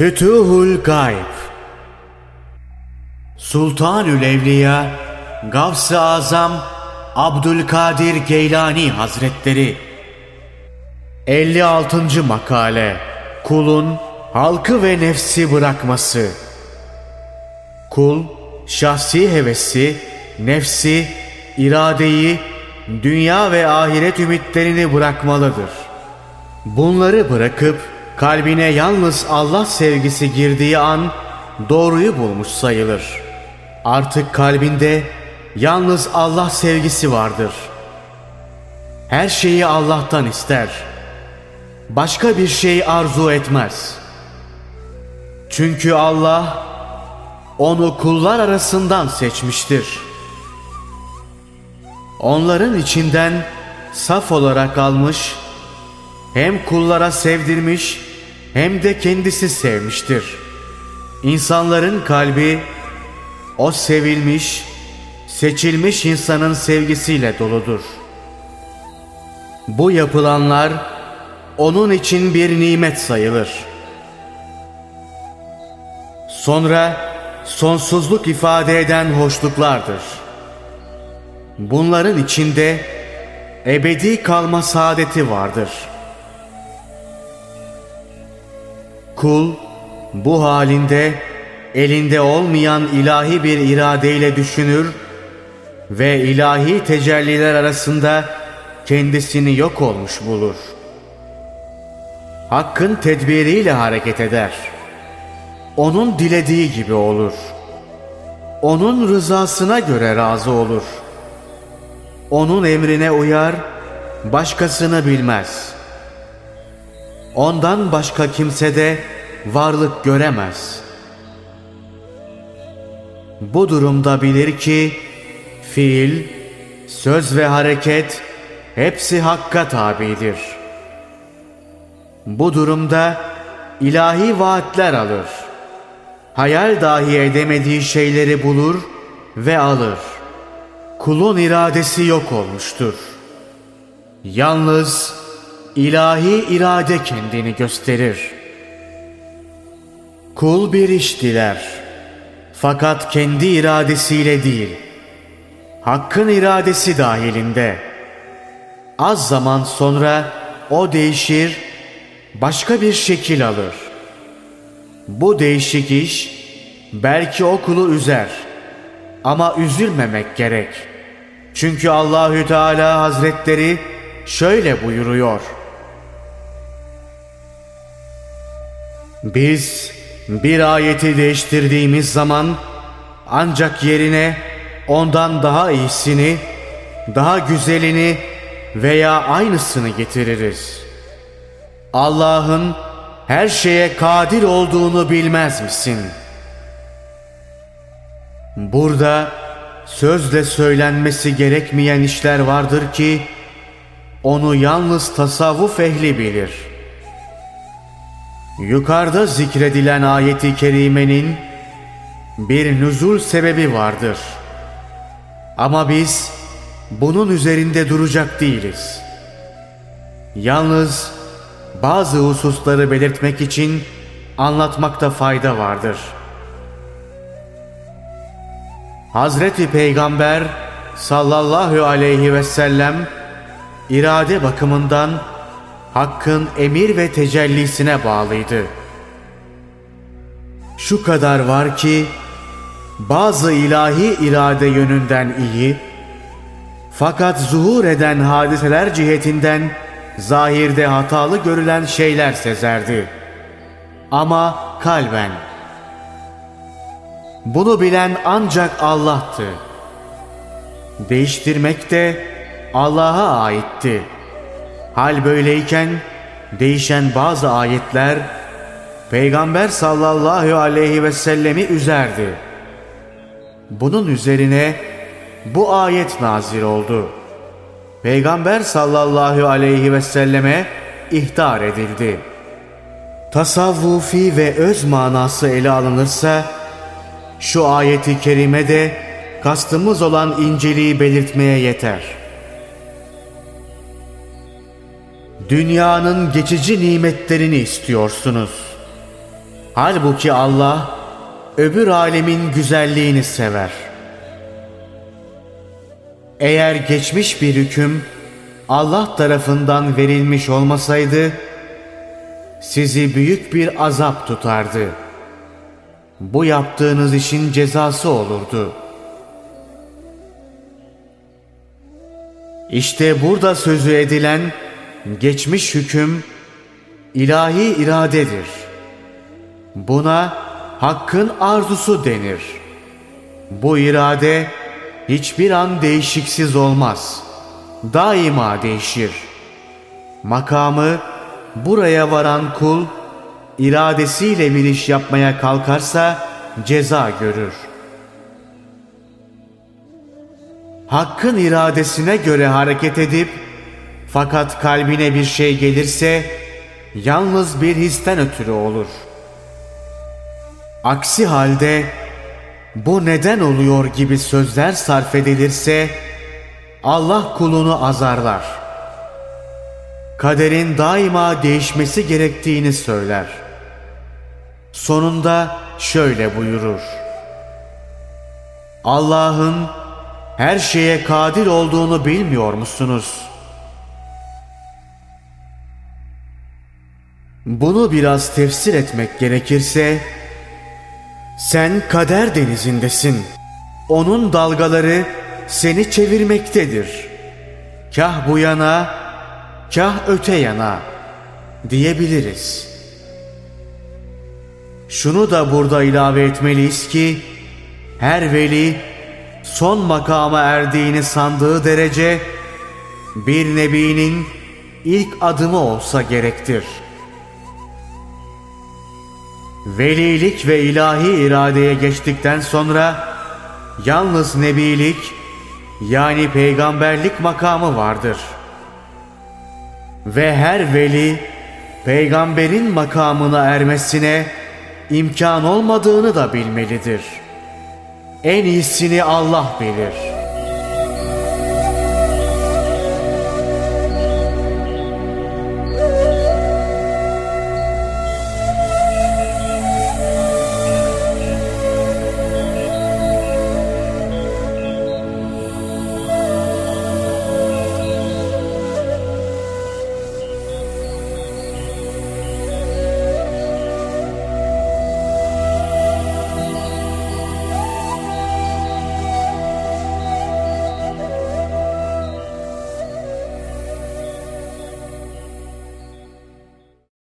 Fütuhul Gayb Sultanül Evliya Gavs-ı Azam Abdülkadir Geylani Hazretleri 56. Makale Kulun halkı ve nefsi bırakması Kul, şahsi hevesi, nefsi, iradeyi, dünya ve ahiret ümitlerini bırakmalıdır. Bunları bırakıp kalbine yalnız Allah sevgisi girdiği an doğruyu bulmuş sayılır. Artık kalbinde yalnız Allah sevgisi vardır. Her şeyi Allah'tan ister. Başka bir şey arzu etmez. Çünkü Allah onu kullar arasından seçmiştir. Onların içinden saf olarak almış, hem kullara sevdirmiş hem de kendisi sevmiştir. İnsanların kalbi o sevilmiş, seçilmiş insanın sevgisiyle doludur. Bu yapılanlar onun için bir nimet sayılır. Sonra sonsuzluk ifade eden hoşluklardır. Bunların içinde ebedi kalma saadeti vardır.'' Kul bu halinde elinde olmayan ilahi bir iradeyle düşünür ve ilahi tecelliler arasında kendisini yok olmuş bulur. Hakkın tedbiriyle hareket eder. Onun dilediği gibi olur. Onun rızasına göre razı olur. Onun emrine uyar, başkasını bilmez.'' Ondan başka kimse de varlık göremez. Bu durumda bilir ki fiil, söz ve hareket hepsi hakka tabidir. Bu durumda ilahi vaatler alır. Hayal dahi edemediği şeyleri bulur ve alır. Kulun iradesi yok olmuştur. Yalnız ilahi irade kendini gösterir. Kul bir iş diler. Fakat kendi iradesiyle değil, Hakk'ın iradesi dahilinde. Az zaman sonra o değişir, başka bir şekil alır. Bu değişik iş belki o kulu üzer ama üzülmemek gerek. Çünkü Allahü Teala Hazretleri şöyle buyuruyor. Biz bir ayeti değiştirdiğimiz zaman ancak yerine ondan daha iyisini, daha güzelini veya aynısını getiririz. Allah'ın her şeye kadir olduğunu bilmez misin? Burada sözle söylenmesi gerekmeyen işler vardır ki onu yalnız tasavvuf ehli bilir.'' Yukarıda zikredilen ayeti kerimenin bir nüzul sebebi vardır. Ama biz bunun üzerinde duracak değiliz. Yalnız bazı hususları belirtmek için anlatmakta fayda vardır. Hazreti Peygamber sallallahu aleyhi ve sellem irade bakımından Hakk'ın emir ve tecellisine bağlıydı. Şu kadar var ki bazı ilahi irade yönünden iyi fakat zuhur eden hadiseler cihetinden zahirde hatalı görülen şeyler sezerdi. Ama kalben. Bunu bilen ancak Allah'tı. Değiştirmek de Allah'a aitti.'' Hal böyleyken değişen bazı ayetler Peygamber sallallahu aleyhi ve sellemi üzerdi. Bunun üzerine bu ayet nazir oldu. Peygamber sallallahu aleyhi ve selleme ihtar edildi. Tasavvufi ve öz manası ele alınırsa şu ayeti kerime de kastımız olan inceliği belirtmeye yeter.'' Dünyanın geçici nimetlerini istiyorsunuz. Halbuki Allah öbür alemin güzelliğini sever. Eğer geçmiş bir hüküm Allah tarafından verilmiş olmasaydı sizi büyük bir azap tutardı. Bu yaptığınız işin cezası olurdu. İşte burada sözü edilen geçmiş hüküm ilahi iradedir. Buna hakkın arzusu denir. Bu irade hiçbir an değişiksiz olmaz. Daima değişir. Makamı buraya varan kul iradesiyle bir iş yapmaya kalkarsa ceza görür. Hakkın iradesine göre hareket edip fakat kalbine bir şey gelirse yalnız bir histen ötürü olur. Aksi halde bu neden oluyor gibi sözler sarf edilirse Allah kulunu azarlar. Kaderin daima değişmesi gerektiğini söyler. Sonunda şöyle buyurur. Allah'ın her şeye kadir olduğunu bilmiyor musunuz? Bunu biraz tefsir etmek gerekirse, sen kader denizindesin. Onun dalgaları seni çevirmektedir. Kah bu yana, kah öte yana diyebiliriz. Şunu da burada ilave etmeliyiz ki, her veli son makama erdiğini sandığı derece bir nebinin ilk adımı olsa gerektir. Velilik ve ilahi iradeye geçtikten sonra yalnız nebilik yani peygamberlik makamı vardır. Ve her veli peygamberin makamına ermesine imkan olmadığını da bilmelidir. En iyisini Allah bilir.''